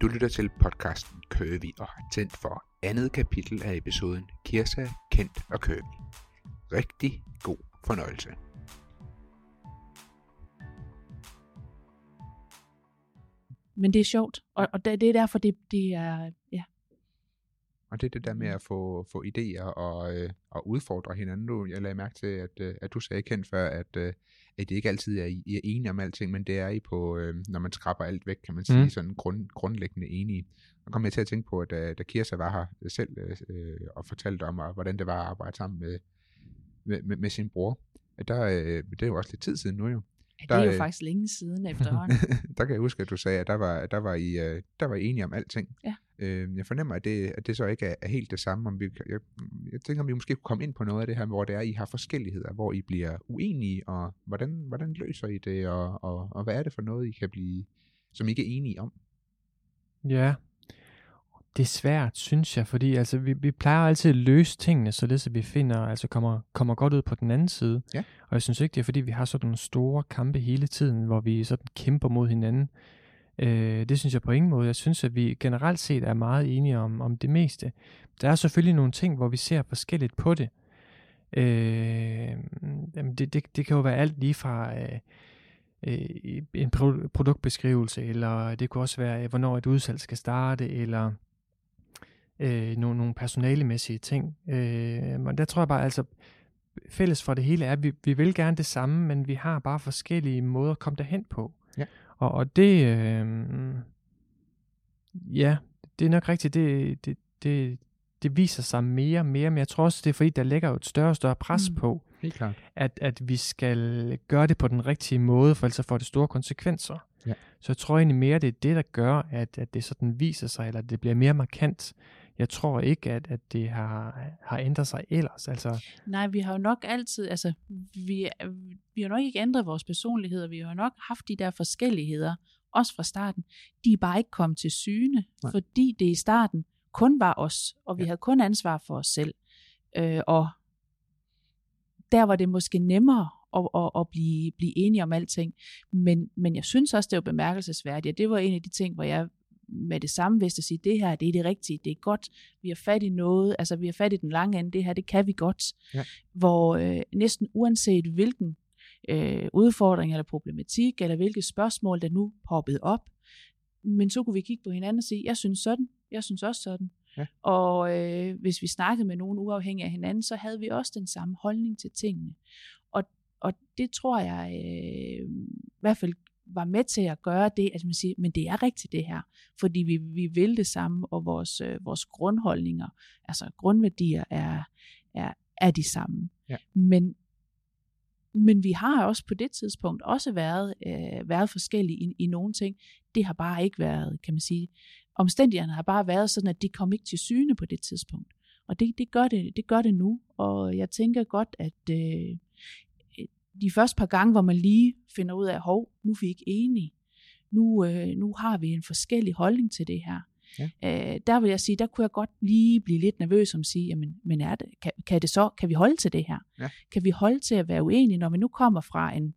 Du lytter til podcasten Køvi og har tændt for andet kapitel af episoden Kirsa, Kent og Køvi. Rigtig god fornøjelse. Men det er sjovt, og, og det, det er derfor, det, det er, ja, og det er det der med at få, få idéer og, øh, og udfordre hinanden. Nu, jeg lagde mærke til, at, øh, at du sagde kendt før, at, øh, at det ikke altid er, I er enige om alting, men det er I på, øh, når man skraber alt væk, kan man sige, Mm. mm. sådan grund, grundlæggende enige. Og kom jeg til at tænke på, at da, da Kirsa var her selv øh, og fortalte om, og hvordan det var at arbejde sammen med, med, med, med sin bror, at der, øh, det er jo også lidt tid siden nu jo. ja det Der er jo er- faktisk længe siden efterhånden. der kan jeg huske, at du sagde, at der var, der var, I, øh, der var I enige om alting. Ja. Øh, jeg fornemmer, at det, at det så ikke er, er helt det samme. Om vi, jeg, jeg tænker, om vi måske kunne komme ind på noget af det her, hvor det er, I har forskelligheder, hvor I bliver uenige, og hvordan, hvordan løser I det, og, og, og hvad er det for noget, I kan blive, som I ikke er enige om? Ja, det er svært, synes jeg, fordi altså, vi, vi plejer altid at løse tingene, således at vi finder, altså kommer, kommer godt ud på den anden side. Ja. Og jeg synes ikke, det er fordi, vi har sådan nogle store kampe hele tiden, hvor vi sådan kæmper mod hinanden. Øh, det synes jeg på ingen måde. Jeg synes, at vi generelt set er meget enige om, om det meste. Der er selvfølgelig nogle ting, hvor vi ser forskelligt på det. Øh, jamen det, det, det kan jo være alt lige fra... Øh, øh, en pro- produktbeskrivelse, eller det kunne også være, øh, hvornår et udsalg skal starte, eller øh, nogle, nogle personalemæssige ting. Øh, men der tror jeg bare, altså, fælles for det hele er, at vi, vi vil gerne det samme, men vi har bare forskellige måder at komme derhen på. Og, og det, øh, ja, det er nok rigtigt, det, det, det, det viser sig mere og mere, men jeg tror også, det er fordi, der ligger jo et større og større pres Mm. på, Helt klart. at, at vi skal gøre det på den rigtige måde, for ellers får det store konsekvenser. Ja. Så jeg tror egentlig mere, det er det, der gør, at, at det sådan viser sig, eller det bliver mere markant. Jeg tror ikke, at, at det har, har ændret sig ellers. Altså, Nej, vi har jo nok altid, altså, vi, vi har nok ikke ændret vores personligheder, vi har nok haft de der forskelligheder, også fra starten. De er bare ikke kommet til syne, Nej. fordi det i starten kun var os, og vi ja. havde kun ansvar for os selv. Øh, og der var det måske nemmere at, at, at blive, blive enige om alting. Men, men jeg synes også, det var bemærkelsesværdigt, og det var en af de ting, hvor jeg med det samme vidste at sige, det her det er det rigtige, det er godt, vi har fat i noget, altså vi har fat i den lange ende, det her, det kan vi godt. Ja. Hvor øh, næsten uanset hvilken øh, udfordring eller problematik, eller hvilke spørgsmål, der nu poppede op, men så kunne vi kigge på hinanden og sige, jeg synes sådan, jeg synes også sådan. Ja. Og øh, hvis vi snakkede med nogen uafhængig af hinanden, så havde vi også den samme holdning til tingene. Og, og det tror jeg øh, i hvert fald var med til at gøre det, at man siger, men det er rigtigt det her, fordi vi, vi vil det samme, og vores, øh, vores grundholdninger, altså grundværdier er, er, er de samme. Ja. Men, men vi har også på det tidspunkt også været, øh, været forskellige i, i nogle ting. Det har bare ikke været, kan man sige, omstændighederne har bare været sådan, at de kom ikke til syne på det tidspunkt. Og det, det, gør, det, det gør det nu, og jeg tænker godt, at øh, de første par gange, hvor man lige finder ud af, hov, nu er vi ikke enige. Nu, øh, nu har vi en forskellig holdning til det her. Ja. Øh, der vil jeg sige, der kunne jeg godt lige blive lidt nervøs om at sige, jamen, men er det, kan, kan det så, kan vi holde til det her? Ja. Kan vi holde til at være uenige, når vi nu kommer fra en,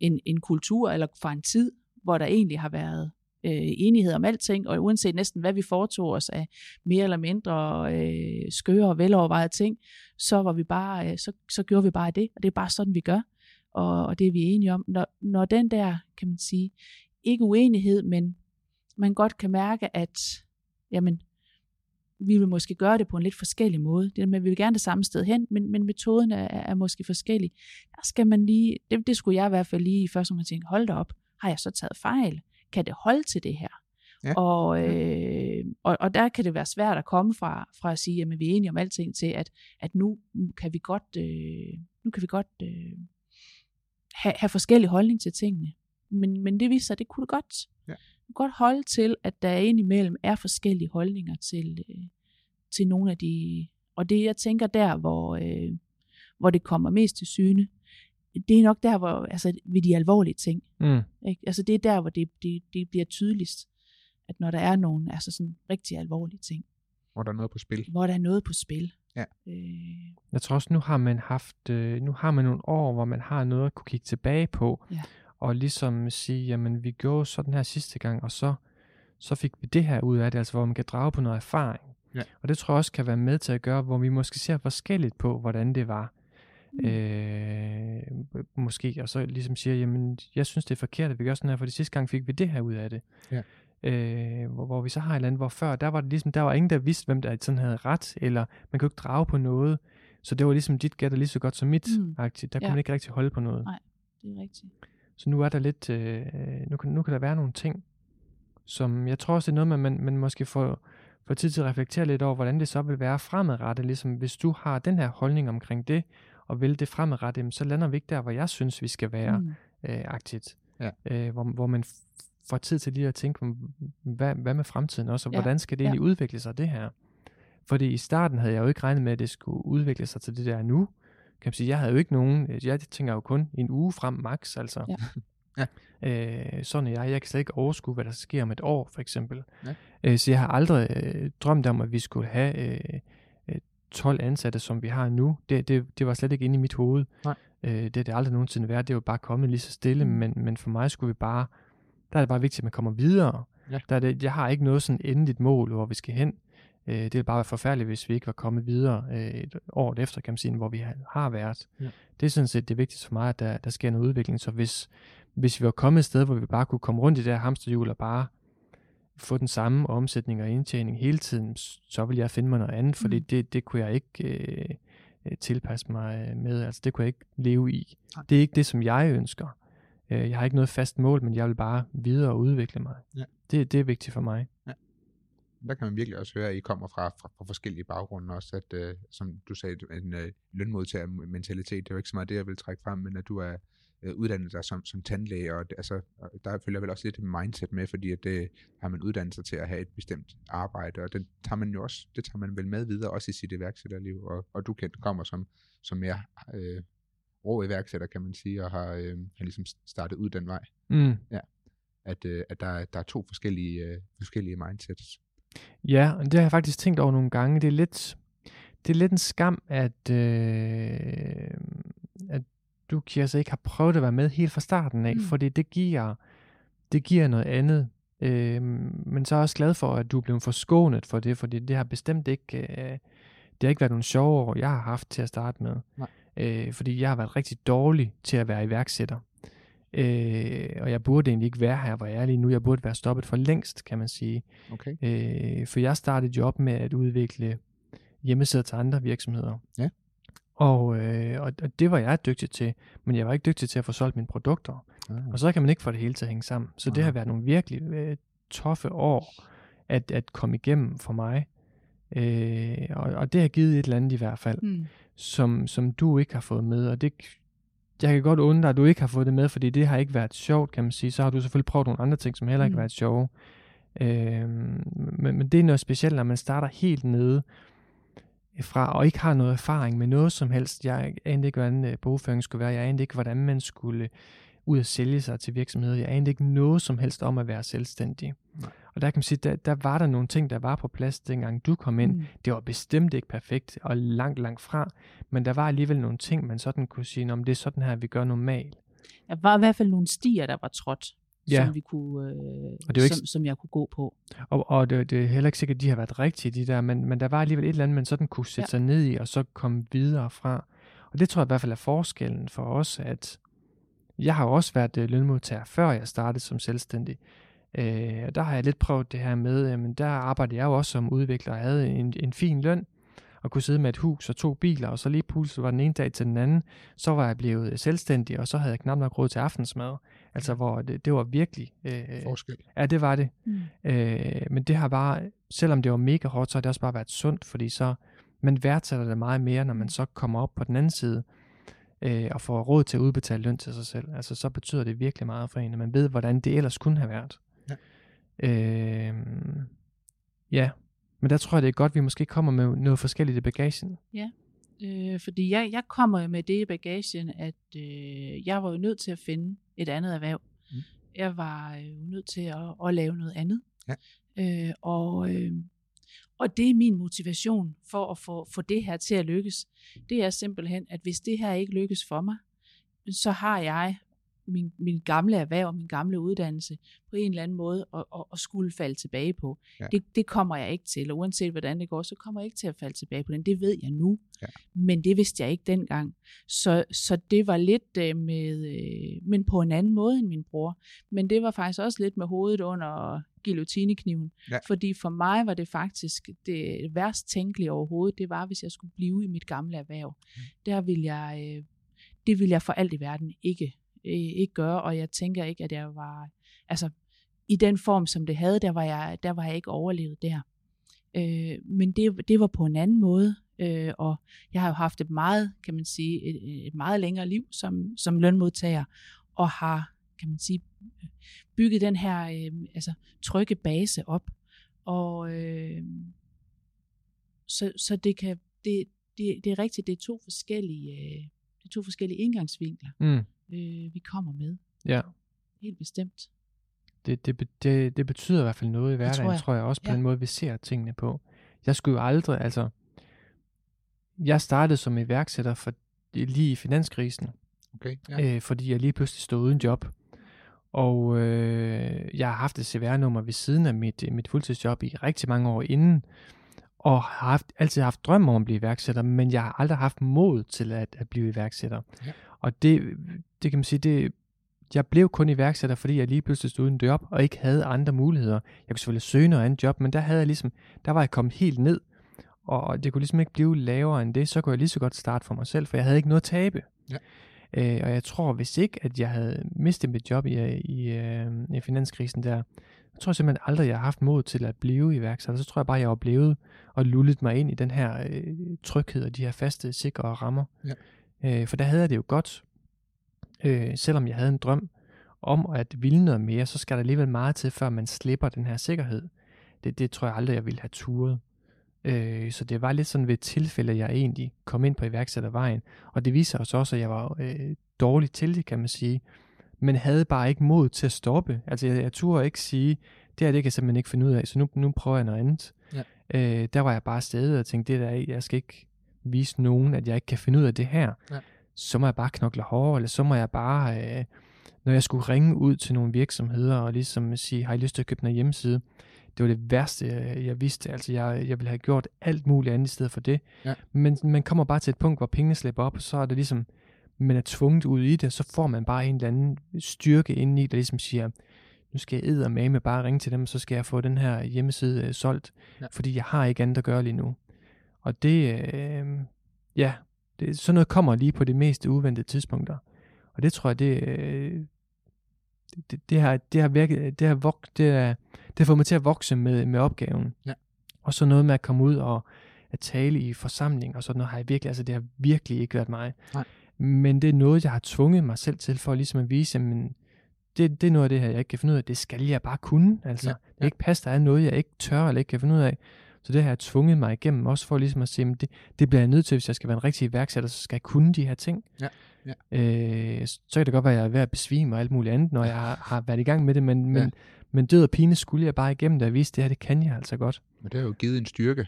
en, en kultur, eller fra en tid, hvor der egentlig har været øh, enighed om alting, og uanset næsten hvad vi foretog os af mere eller mindre øh, skøre og velovervejede ting, så var vi bare, øh, så, så gjorde vi bare det, og det er bare sådan vi gør, og, og det er vi enige om. Når, når den der, kan man sige, ikke uenighed, men man godt kan mærke, at jamen, vi vil måske gøre det på en lidt forskellig måde. Det med, vi vil gerne det samme sted hen, men, men metoden er, er måske forskellig. Der skal man lige, det, det skulle jeg i hvert fald lige i første omgang tænke, hold da op, har jeg så taget fejl? Kan det holde til det her? Ja. Og, øh, og, og der kan det være svært at komme fra, fra at sige, at vi er enige om alting, til at, at nu kan vi godt, øh, nu kan vi godt øh, have, have forskellige holdning til tingene. Men, men det viser sig, at det kunne det godt. Ja. Det kunne godt holde til, at der indimellem er forskellige holdninger til, øh, til nogle af de... Og det, jeg tænker der, hvor, øh, hvor det kommer mest til syne, det er nok der, hvor, altså ved de alvorlige ting. mm, Ikke? Altså det er der, hvor det, det, det bliver tydeligst, at når der er nogle altså sådan rigtig alvorlige ting, Hvor der er noget på spil. hvor der er noget på spil. Ja. Øh, jeg tror også, nu har man haft, øh, nu har man nogle år, hvor man har noget at kunne kigge tilbage på, Ja. og ligesom sige, jamen vi gjorde sådan her sidste gang, og så så fik vi det her ud af det, altså hvor man kan drage på noget erfaring. Ja. Og det tror jeg også kan være med til at gøre, hvor vi måske ser forskelligt på, hvordan det var. Mm. Øh, måske, og så ligesom siger, jamen, jeg synes, det er forkert, at vi gør sådan her, for det sidste gang fik vi det her ud af det. Ja. Øh, hvor, hvor vi så har et eller andet, hvor før, der var det ligesom, der var ingen, der vidste, hvem der sådan havde ret, eller man kunne ikke drage på noget. Så det var ligesom dit gæt er lige så godt som mit, Mm. der kunne Ja. man ikke rigtig holde på noget. Nej. Det er rigtigt. Så nu er der lidt, øh, nu, kan, nu kan der være nogle ting, som jeg tror også, det er noget, man, man, man måske får, får tid til at reflektere lidt over, hvordan det så vil være fremadrettet. Ligesom hvis du har den her holdning omkring det, og vil det fremadrettet, jamen, så lander vi ikke der, hvor jeg synes, vi skal være Mm. øh, aktivt. Ja. Øh, hvor, hvor man får tid til lige at tænke, "Mm, hvad, hvad med fremtiden også, og Ja, hvordan skal det ja. egentlig udvikle sig, det her? Fordi i starten havde jeg jo ikke regnet med, at det skulle udvikle sig til det der nu. Kan man sige, jeg havde jo ikke nogen, jeg tænker jo kun en uge frem max, altså. Ja. Ja. Øh, sådan jeg, jeg kan slet ikke overskue, hvad der sker om et år, for eksempel. Ja. Øh, så jeg har aldrig øh, drømt om, at vi skulle have øh, øh, 12 ansatte, som vi har nu. Det, det, det var slet ikke inde i mit hoved. Nej. Øh, det er det aldrig nogensinde været. Det er jo bare kommet lige så stille, Mm. men, men for mig skulle vi bare, der er det bare vigtigt, at man kommer videre. Ja. Der er det, jeg har ikke noget sådan endeligt mål, hvor vi skal hen. Øh, det ville bare være forfærdeligt, hvis vi ikke var kommet videre øh, et år efter, kan man sige, hvor vi har, har været. Ja. Det er sådan set det vigtigste for mig, at der, der sker noget udvikling. Så hvis, hvis vi var kommet et sted, hvor vi bare kunne komme rundt i det her hamsterhjul og bare få den samme omsætning og indtjening hele tiden, så ville jeg finde mig noget andet, fordi Mm. det, det kunne jeg ikke øh, øh, tilpasse mig øh, med. Altså det kunne jeg ikke leve i. Nej. Det er ikke det, som jeg ønsker. Øh, jeg har ikke noget fast mål, men jeg vil bare videre og udvikle mig. Ja. Det, det er vigtigt for mig. der kan man virkelig også høre, at I kommer fra, fra, fra forskellige baggrunde også, at øh, som du sagde, en øh, lønmodtagermentalitet, det er jo ikke så meget det, jeg vil trække frem, men at du er øh, uddannet dig som, som tandlæge, og det, altså, der følger vel også lidt et mindset med, fordi at det har man uddannet sig til at have et bestemt arbejde, og det tager man jo også, det tager man vel med videre, også i sit iværksætterliv, og, og du kendt kommer som, som mere øh, rå iværksætter, kan man sige, og har, øh, har ligesom startet ud den vej, Mm. at, øh, at der, er- der er to forskellige, øh, forskellige mindsets. Ja, og det har jeg faktisk tænkt over nogle gange. Det er lidt, det er lidt en skam, at, øh, at du, Kirsa, ikke har prøvet at være med helt fra starten af, Mm. fordi det giver, det giver noget andet. Øh, men så er jeg også glad for, at du er blevet forskånet for det, fordi det har bestemt ikke, øh, det har ikke været nogle sjove år, jeg har haft til at starte med. Nej. Øh, fordi jeg har været rigtig dårlig til at være iværksætter. Øh, og jeg burde egentlig ikke være her, hvor jeg er lige nu. Jeg burde være stoppet for længst, kan man sige. Okay? Øh, for jeg startede job med at udvikle hjemmesider til andre virksomheder. Ja. Og, øh, og, og det var jeg dygtig til, men jeg var ikke dygtig til at få solgt mine produkter. Ah, Og så kan man ikke få det hele til at hænge sammen. Så det Nej. har været nogle virkelig øh, toffe år at, at komme igennem for mig. Øh, og, og det har givet et eller andet i hvert fald, Mm. som, som du ikke har fået med. Og det, jeg kan godt undre, at du ikke har fået det med, fordi det har ikke været sjovt, kan man sige. Så har du selvfølgelig prøvet nogle andre ting, som heller ikke Mm. har været sjove. Øh, men, men det er noget specielt, når man starter helt nede fra, og ikke har noget erfaring med noget som helst. Jeg anede ikke, hvordan øh, bogføring skulle være. Jeg anede ikke, hvordan man skulle ud og sælge sig til virksomheder. Jeg anede ikke noget som helst om at være selvstændig. Nej. Og der kan man sige, der, der var der nogle ting, der var på plads, dengang du kom ind. Mm. Det var bestemt ikke perfekt, og langt, langt fra. Men der var alligevel nogle ting, man sådan kunne sige, om det er sådan her, vi gør normalt. Der var i hvert fald nogle stier, der var trådt, Ja. som vi kunne, øh, Og det er ikke- som, som jeg kunne gå på. Og, og det, det er heller ikke sikkert, at de har været rigtige, de der, men, men der var alligevel et eller andet, man sådan kunne sætte Ja. sig ned i, og så komme videre fra. Og det tror jeg i hvert fald er forskellen for os, at jeg har også været øh, lønmodtager, før jeg startede som selvstændig. Øh, og der har jeg lidt prøvet det her med, jamen der arbejdede jeg jo også som udvikler, og havde en, en fin løn, og kunne sidde med et hus og to biler, og så lige pludselig var den ene dag til den anden, så var jeg blevet selvstændig, og så havde jeg knap nok råd til aftensmad. Altså hvor det, det var virkelig... Øh, Forskel. ja, det var det. Mm. Øh, men det har bare, selvom det var mega hårdt, så har det også bare været sundt, fordi så man værdsætter det meget mere, når man så kommer op på den anden side øh, og får råd til at udbetale løn til sig selv. Altså så betyder det virkelig meget for en, at man ved, hvordan det ellers kunne have været. Ja. Øh, ja, men der tror jeg, det er godt, at vi måske kommer med noget forskelligt i bagagen. Øh, fordi jeg, jeg kommer med det i bagagen, at øh, jeg var jo nødt til at finde et andet erhverv. Mm. Jeg var jo nødt til at, at lave noget andet. Ja. Øh, og, øh, og det er min motivation for at få, få det her til at lykkes. Det er simpelthen, at hvis det her ikke lykkes for mig, så har jeg min, min gamle erhverv, min gamle uddannelse, på en eller anden måde at, at, at skulle falde tilbage på. Ja. Det, det kommer jeg ikke til, og uanset hvordan det går, så kommer jeg ikke til at falde tilbage på den. Det ved jeg nu, Ja. men det vidste jeg ikke dengang. Så, så det var lidt øh, med, øh, men på en anden måde end min bror. Men det var faktisk også lidt med hovedet under guillotinekniven. Ja. Fordi for mig var det faktisk det værst tænkelige overhovedet, det var, hvis jeg skulle blive i mit gamle erhverv. Mm. Der ville jeg, øh, det ville jeg for alt i verden ikke, øh, ikke gøre, og jeg tænker ikke, at jeg var, altså i den form, som det havde, der var jeg, der var jeg ikke overlevet der. Øh, men det, det var på en anden måde, øh, og jeg har jo haft et meget, kan man sige, et, et meget længere liv som, som lønmodtager, og har, kan man sige, bygget den her øh, altså, trygge base op. Og øh, så, så det kan, det, det, det er rigtigt, det er to forskellige, øh, det er to forskellige indgangsvinkler, Mm øh, vi kommer med. Ja. Helt bestemt. Det, det, det, det betyder i hvert fald noget i hverdagen, tror jeg, tror jeg også på Ja. den måde, vi ser tingene på. Jeg skulle jo aldrig, altså, jeg startede som iværksætter for, lige i finanskrisen, Okay, ja. ja. øh, fordi jeg lige pludselig stod uden job. Og øh, jeg har haft et CVR-nummer ved siden af mit, mit fuldtidsjob i rigtig mange år inden, og har haft, altid haft drøm om at blive iværksætter, men jeg har aldrig haft mod til at, at blive iværksætter. Ja. Og det, det kan man sige, det, jeg blev kun iværksætter, fordi jeg lige pludselig stod uden job, og ikke havde andre muligheder. Jeg kunne selvfølgelig søge noget andet job, men der havde jeg ligesom, der var jeg kommet helt ned, og det kunne ligesom ikke blive lavere end det, så kunne jeg lige så godt starte for mig selv, for jeg havde ikke noget at tabe. Ja. Øh, og jeg tror, hvis ikke, at jeg havde mistet mit job i, i, øh, i finanskrisen der, så tror jeg simpelthen aldrig, jeg har haft mod til at blive iværksætter. Så tror jeg bare, jeg har blevet og lullet mig ind i den her øh, tryghed og de her faste, sikre rammer. Ja. Øh, for der havde jeg det jo godt, øh, selvom jeg havde en drøm om at ville noget mere, så skal der alligevel meget til, før man slipper den her sikkerhed. Det, det tror jeg aldrig, jeg ville have turet. Øh, så det var lidt sådan ved et tilfælde, jeg egentlig kom ind på iværksættervejen. Og det viser os også, at jeg var øh, dårlig til det, kan man sige. Men havde bare ikke mod til at stoppe. Altså jeg, jeg turde ikke sige, det her det kan jeg simpelthen ikke finde ud af, så nu, nu prøver jeg noget andet. Ja. Øh, der var jeg bare stedet og tænkte, det der, jeg skal ikke vise nogen, at jeg ikke kan finde ud af det her. Ja. Så må jeg bare knokle hårdere, eller så må jeg bare, øh, når jeg skulle ringe ud til nogle virksomheder og ligesom sige, har I lyst til at købe en hjemmeside? Det var det værste, jeg, jeg vidste. Altså, jeg, jeg ville have gjort alt muligt andet i stedet for det. Ja. Men man kommer bare til et punkt, hvor pengene slipper op, og så er det ligesom, man er tvunget ud i det, så får man bare en eller anden styrke indeni, der ligesom siger, nu skal jeg med bare ringe til dem, så skal jeg få den her hjemmeside øh, solgt, Ja. fordi jeg har ikke andet at gøre lige nu. Og det, øh, ja, det, sådan noget kommer lige på de mest uventede tidspunkter. Og det tror jeg, det, øh, det, det, har, det har virket, det har, vok, det, er, det har fået mig til at vokse med, med opgaven. Ja. Og så noget med at komme ud og at tale i forsamling og sådan noget har jeg virkelig, altså det har virkelig ikke været mig. Nej. Men det er noget, jeg har tvunget mig selv til for ligesom at vise, men det, det er noget af det her, jeg ikke kan finde ud af. Det skal jeg bare kunne. Altså, Ja, ja, det ikke passe, der er noget, jeg ikke tør eller ikke kan finde ud af. Så det har jeg tvunget mig igennem, også for ligesom at sige, men det, det bliver jeg nødt til, hvis jeg skal være en rigtig iværksætter, så skal jeg kunne de her ting. Ja, ja. Øh, så kan det godt være, at jeg er ved at besvime og alt muligt andet, når jeg har, har været i gang med det, men, men, Ja. men død og pine skulle jeg bare igennem det og vise, det her, det kan jeg altså godt. Men det har jo givet en styrke.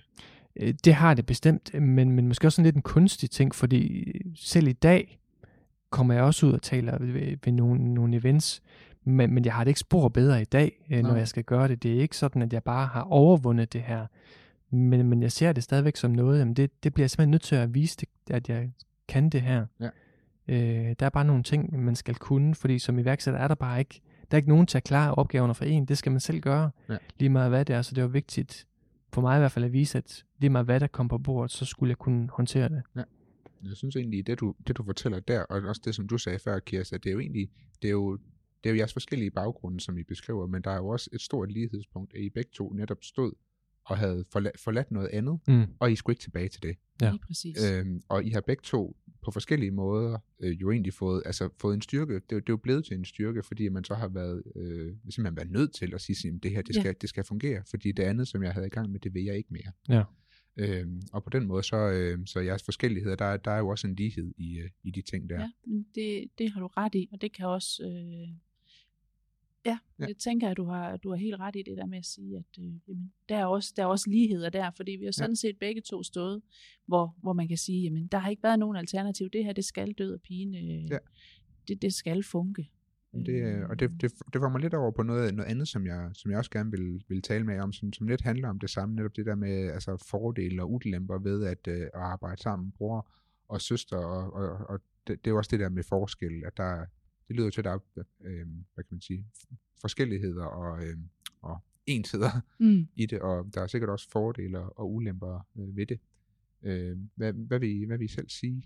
Øh, Det har det bestemt, men, men måske også sådan lidt en kunstig ting, fordi selv i dag kommer jeg også ud og taler ved, ved nogle, nogle events, men, men jeg har det ikke spor bedre i dag, øh, når Nej. jeg skal gøre det. Det er ikke sådan, at jeg bare har overvundet det her, men, men jeg ser det stadigvæk som noget, jamen det, det bliver jeg simpelthen nødt til at vise, det, at jeg kan det her. Ja. Øh, der er bare nogle ting, man skal kunne, fordi som iværksætter er der bare ikke, der er ikke nogen til at klare opgaverne for en, det skal man selv gøre, Ja. lige meget hvad det er, så det var vigtigt for mig i hvert fald at vise, at lige meget hvad der kom på bordet, så skulle jeg kunne håndtere det. Ja. Jeg synes egentlig, det du, det du fortæller der, og også det, som du sagde før, Kirsten, at det er jo egentlig, det er jo, det er jo jeres forskellige baggrunde, som I beskriver, men der er jo også et stort lighedspunkt, at I begge to netop stod og havde forladt, forladt noget andet, Mm. og I skulle ikke tilbage til det. Ja. Lige præcis. Øhm, og I har begge to på forskellige måder øh, jo egentlig fået, altså fået en styrke. Det, er jo- det er jo blevet til en styrke, fordi man så har været, øh, simpelthen været nødt til at sige, at det her, det Ja. skal, det skal fungere, fordi det andet, som jeg havde i gang med, det vil jeg ikke mere. Ja. Øhm, og på den måde, så, øh, så jeres forskelligheder, der, er- der er jo også en lighed i, øh, i de ting der. Ja, men det, det har du ret i, og det kan også... Øh, ja, Ja. ja, jeg tænker, at du har, du har helt ret i det der med at sige, at øh, jamen, der, er også, der er også ligheder der, fordi vi har sådan set begge to stået, hvor, hvor man kan sige, jamen der har ikke været nogen alternativ, det her, det skal død og pine, øh, Ja. det, det skal funke. Det, øh, og det, det, det får mig lidt over på noget, noget andet, som jeg, som jeg også gerne vil, vil tale med om, som, som lidt handler om det samme, netop det der med altså, fordele og ulemper ved at, øh, at arbejde sammen, bror og søster, og, og, og det, det er jo også det der med forskel, at der, det lyder til, at der er, øh, hvad kan man sige, forskelligheder og, øh, og ensheder Mm. i det, og der er sikkert også fordele og ulemper øh, ved det. Øh, hvad, hvad, vil I, hvad vil I selv sige?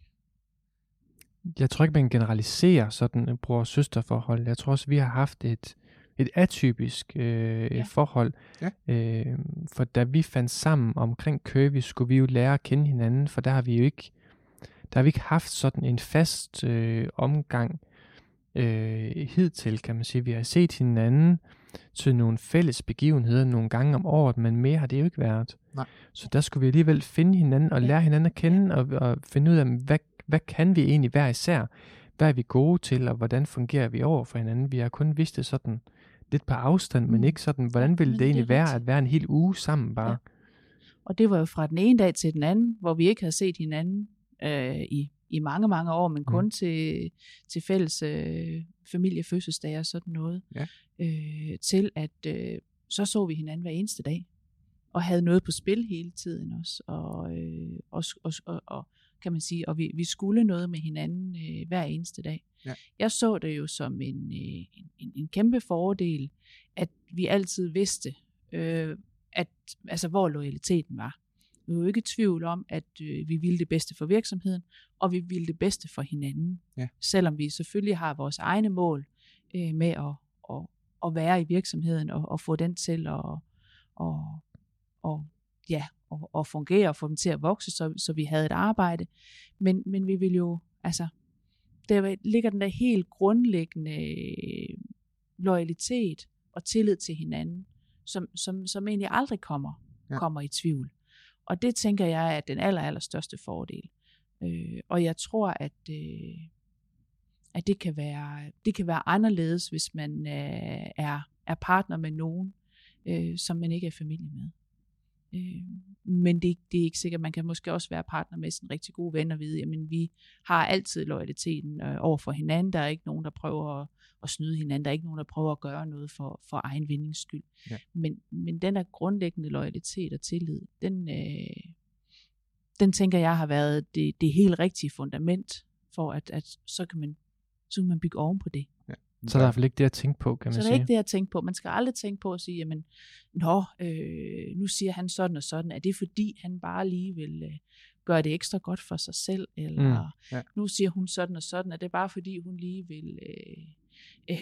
Jeg tror ikke, man generaliserer sådan et bror-søster-forhold. Jeg tror også, vi har haft et, et atypisk øh, Ja. ja. forhold. Ja. Øh, for da vi fandt sammen omkring Kirby, skulle vi jo lære at kende hinanden, for der har vi jo ikke, der har vi ikke haft sådan en fast øh, omgang øh, hidtil, kan man sige. Vi har set hinanden til nogle fælles begivenheder nogle gange om året, men mere har det jo ikke været. Nej. Så der skulle vi alligevel finde hinanden og lære hinanden at kende og, og finde ud af, hvad, hvad kan vi egentlig hver især? Hvad er vi gode til, og hvordan fungerer vi over for hinanden? Vi har kun vidst det sådan lidt på afstand, mm. men Mm. ikke sådan, hvordan ville det egentlig det er være at være en hel uge sammen bare? Ja. Og det var jo fra den ene dag til den anden, hvor vi ikke havde set hinanden øh, i, i mange, mange år, men kun Mm. til, til fælles øh, familiefødselsdage og sådan noget. Ja. Øh, til at øh, så så vi hinanden hver eneste dag, og havde noget på spil hele tiden også. Og, øh, og, og, og, og kan man sige, og vi, vi skulle noget med hinanden øh, hver eneste dag. Ja. Jeg så det jo som en, øh, en, en, kæmpe fordel, at vi altid vidste, øh, at, altså, hvor loyaliteten var. Vi var jo ikke i tvivl om, at øh, vi ville det bedste for virksomheden, og vi ville det bedste for hinanden. Ja. Selvom vi selvfølgelig har vores egne mål øh, med at, at, at være i virksomheden og, og få den til at og, og, ja, og, og fungere og få dem til at vokse, så, så vi havde et arbejde. Men, men vi vil jo, altså, der ligger den der helt grundlæggende øh, loyalitet og tillid til hinanden, som, som, som egentlig aldrig kommer, ja. kommer i tvivl. Og det tænker jeg er den aller, aller største fordel. Øh, og jeg tror, at, øh, at det, kan være, det kan være anderledes, hvis man øh, er, er partner med nogen, øh, som man ikke er familie med. Øh, men det, det er ikke sikkert. Man kan måske også være partner med sin rigtig gode ven og vide, jamen vi har altid loyaliteten øh, over for hinanden. Der er ikke nogen, der prøver at, at snyde hinanden. Der er ikke nogen, der prøver at gøre noget for, for egen vindings skyld. Ja. Men, men den der grundlæggende loyalitet og tillid, den, øh, den tænker jeg har været det, det helt rigtige fundament for, at, at så, kan man, så kan man bygge oven på det. Så er der i hvert fald ikke det at tænke på, kan man Så det sige. er ikke det at tænke på. Man skal aldrig tænke på at sige, jamen, nå, øh, nu siger han sådan og sådan. Er det fordi, han bare lige vil øh, gøre det ekstra godt for sig selv? Eller Mm, ja. nu siger hun sådan og sådan. Er det bare fordi, hun lige vil øh, øh,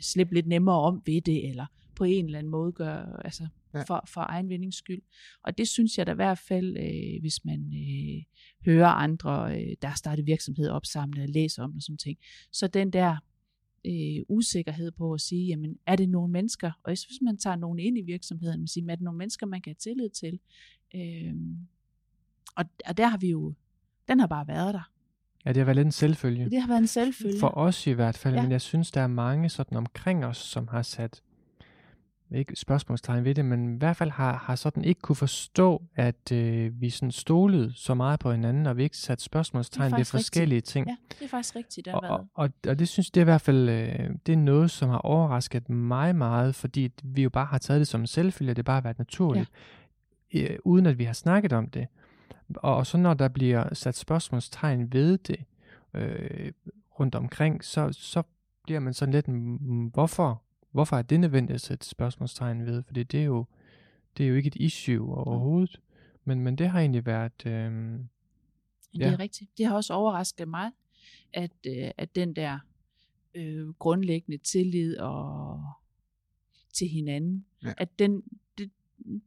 slippe lidt nemmere om ved det? Eller på en eller anden måde gøre, altså Ja. for, for egen vindings skyld. Og det synes jeg da i hvert fald, øh, hvis man øh, hører andre, øh, der har startet virksomhed op sammen, og læser om og sådan ting. Så den der øh, usikkerhed på at sige, jamen er det nogle mennesker, og hvis man tager nogen ind i virksomheden, man siger, er det nogle mennesker, man kan have tillid til? Øh, og, og der har vi jo, den har bare været der. Ja, det har været lidt en selvfølge. Det har været en selvfølge. For os i hvert fald, ja. Ja. men jeg synes, der er mange sådan omkring os, som har sat, ikke spørgsmålstegn ved det, men i hvert fald har, har sådan ikke kunne forstå, at øh, vi sådan stolede så meget på hinanden, og vi ikke sat spørgsmålstegn ved faktisk rigtigt. forskellige ting. Ja, det er faktisk rigtigt, det Og, og, og, og det synes det er i hvert fald øh, det er noget, som har overrasket mig meget, fordi vi jo bare har taget det som en selvfølge, og det bare har været naturligt, ja. øh, uden at vi har snakket om det. Og, og så når der bliver sat spørgsmålstegn ved det øh, rundt omkring, så, så bliver man sådan lidt, "Mm, hvorfor, hvorfor er det nødvendigt at sætte spørgsmålstegn ved? Fordi det er jo, det er jo ikke et issue overhovedet. Men, men det har egentlig været... Øh, Men det Ja. er rigtigt. Det har også overrasket mig, at, øh, at den der øh, grundlæggende tillid og til hinanden, Ja. at den, det,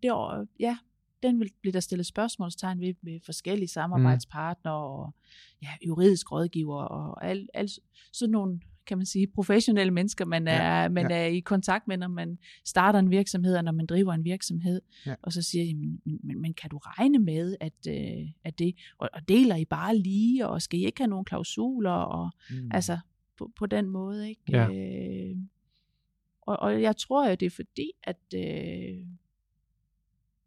det, ja, den vil blive der stillet spørgsmålstegn ved med forskellige samarbejdspartnere og ja, juridisk rådgiver og al, al, sådan nogle kan man sige, professionelle mennesker, man Ja, er, man ja. er i kontakt med, når man starter en virksomhed, og når man driver en virksomhed. Ja. Og så siger jeg, men, men, men, kan du regne med, at, øh, at det, og, og deler I bare lige, og skal I ikke have nogle klausuler, og Mm. altså på, på den måde, ikke? Ja. Øh, og, og jeg tror jo, det er fordi, at, øh,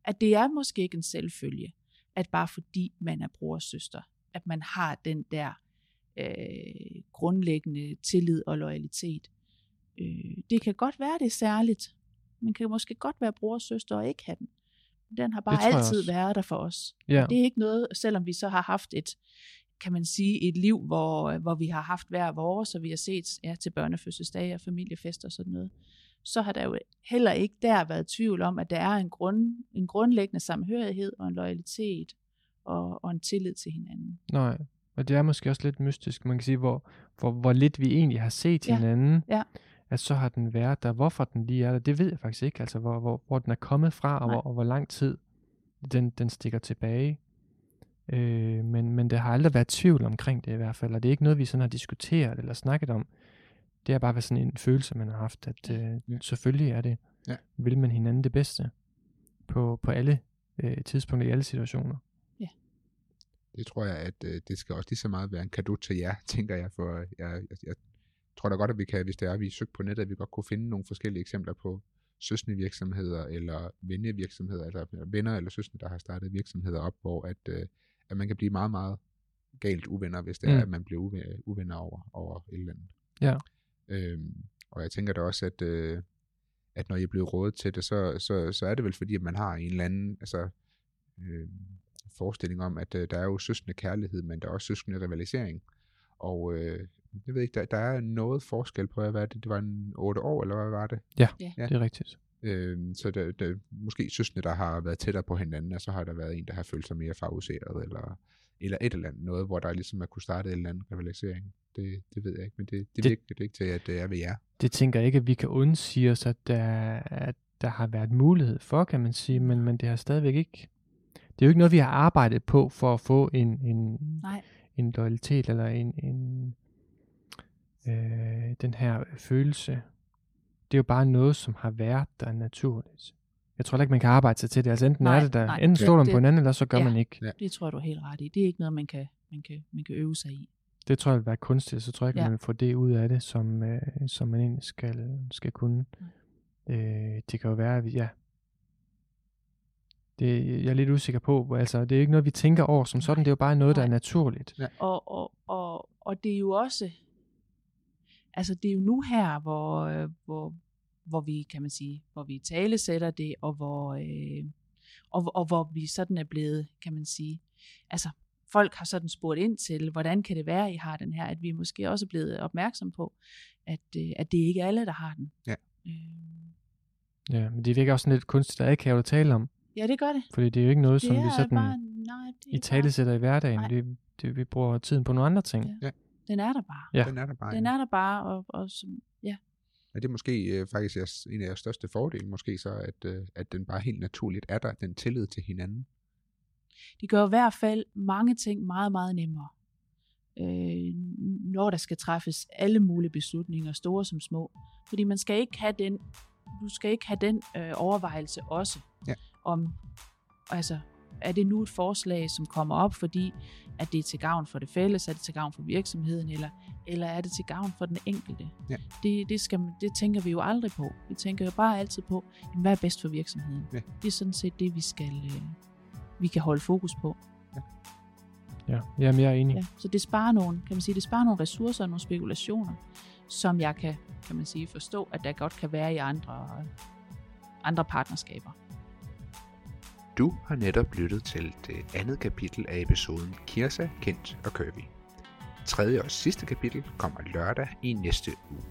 at det er måske ikke en selvfølge, at bare fordi man er bror og søster, at man har den der øh, grundlæggende tillid og loyalitet. Øh, det kan godt være, det er særligt. Man kan måske godt være bror og søster og ikke have den. Den har bare altid været der for os. Ja, Det er ikke noget, selvom vi så har haft et, kan man sige, et liv, hvor, hvor vi har haft hver vores, og vi har set ja, til børnefødselsdage og familiefester og sådan noget, så har der jo heller ikke der været tvivl om, at der er en, grund, en grundlæggende samhørighed og en loyalitet og, og en tillid til hinanden. nej. Og det er måske også lidt mystisk. Man kan sige, hvor, hvor, hvor lidt vi egentlig har set Ja, hinanden, ja. at så har den været der. Hvorfor den lige er der, det ved jeg faktisk ikke. Altså, hvor, hvor, hvor den er kommet fra, og Nej. hvor, og hvor lang tid den, den stikker tilbage. Øh, men, men der har aldrig været tvivl omkring det i hvert fald, og det er ikke noget, vi sådan har diskuteret eller snakket om. Det har bare været sådan en følelse, man har haft, at øh, Ja. selvfølgelig er det, Ja. vil man hinanden det bedste på, på alle øh, tidspunkter i alle situationer. Det tror jeg, at øh, det skal også lige så meget være en gave til jer, tænker jeg, for jeg, jeg, jeg tror da godt, at vi kan, hvis det er, vi søger på nettet, at vi godt kunne finde nogle forskellige eksempler på søskende virksomheder eller vennevirksomheder, altså venner eller søskende, der har startet virksomheder op, hvor at, øh, at man kan blive meget, meget galt uvenner, hvis det mm. er, at man bliver uve- uvenner over, over et eller andet. Ja. Øhm, og jeg tænker da også, at, øh, at når I er blevet rådet til det, så, så, så er det vel fordi, at man har en eller anden altså, øh, forestilling om, at øh, der er jo søskende kærlighed, men der er også søskende rivalisering. Og øh, jeg ved ikke, der, der er noget forskel på, hvad det, det var en 8 år, eller hvad var det? Ja, Ja. ja. det er rigtigt. Øh, så der, der, måske søskende, der har været tættere på hinanden, og så har der været en, der har følt sig mere favoriseret, eller, eller et eller andet noget, hvor der ligesom er kunne starte en eller anden rivalisering. Det, det ved jeg ikke, men det, det, Det- det virker det ikke til, at det er ved jer. det tænker jeg ikke, at vi kan undsige os, at der, at der har været mulighed for, kan man sige, men, men det har stadigvæk ikke... Det er jo ikke noget, vi har arbejdet på for at få en, en, Nej. en loyalitet eller en, en øh, den her følelse. Det er jo bare noget, som har været der naturligt. Jeg tror ikke, man kan arbejde sig til det. Altså enten Nej, er det der, nej. enten stoler man på hinanden, eller så gør ja. man ikke. Ja. Det tror jeg, du er helt ret i. Det er ikke noget, man kan, man kan, man kan øve sig i. Det tror jeg vil være kunstigt, så tror jeg ikke, Ja. man vil få det ud af det, som, øh, som man egentlig skal, skal kunne. Øh, det kan jo være, at vi, ja. Det, jeg er lidt usikker på, altså det er ikke noget, vi tænker over som sådan, Nej. det er jo bare noget, der er naturligt. Og, og, og, og det er jo også, altså det er jo nu her, hvor, øh, hvor, hvor vi, kan man sige, hvor vi talesætter det, og hvor, øh, og, og hvor vi sådan er blevet, kan man sige, altså folk har sådan spurgt ind til, hvordan kan det være, I har den her, at vi måske også er blevet opmærksom på, at, øh, at det ikke er alle, der har den. Ja. Øh, Ja, men det virker også sådan lidt kunstigt at ikke have at tale om, ja, det gør det. fordi det er jo ikke noget, Det som vi sådan bare, nej, det i tale sætter i hverdagen. Nej. Det, det, vi bruger tiden på nogle andre ting. Ja. Ja. den er der bare. Ja. Den er der bare. Den ja. er der bare, og, og som, ja, Er det måske øh, faktisk jeres, en af jeres største fordele, måske så, at, øh, at den bare helt naturligt er der, den tillid til hinanden? Det gør i hvert fald mange ting meget, meget nemmere. Øh, når der skal træffes alle mulige beslutninger, store som små. Fordi man skal ikke have den, du skal ikke have den øh, overvejelse også, Ja. Om, altså, er det nu et forslag, som kommer op, fordi at det er til gavn for det fælles, er det til gavn for virksomheden, eller, eller er det til gavn for den enkelte? Ja. Det, det, skal, man- det tænker vi jo aldrig på. Vi tænker jo bare altid på, jamen, hvad er bedst for virksomheden? Ja. Det er sådan set det, vi skal, øh, vi kan holde fokus på. Ja, jamen, jeg er enig. Ja, så det sparer nogle, kan man sige, det sparer nogle ressourcer og nogle spekulationer, som jeg kan, kan man sige, forstå, at der godt kan være i andre, andre partnerskaber. Du har netop lyttet til det andet kapitel af episoden Kirsa, Kent og Kirby. Tredje og sidste kapitel kommer lørdag i næste uge.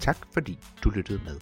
Tak fordi du lyttede med.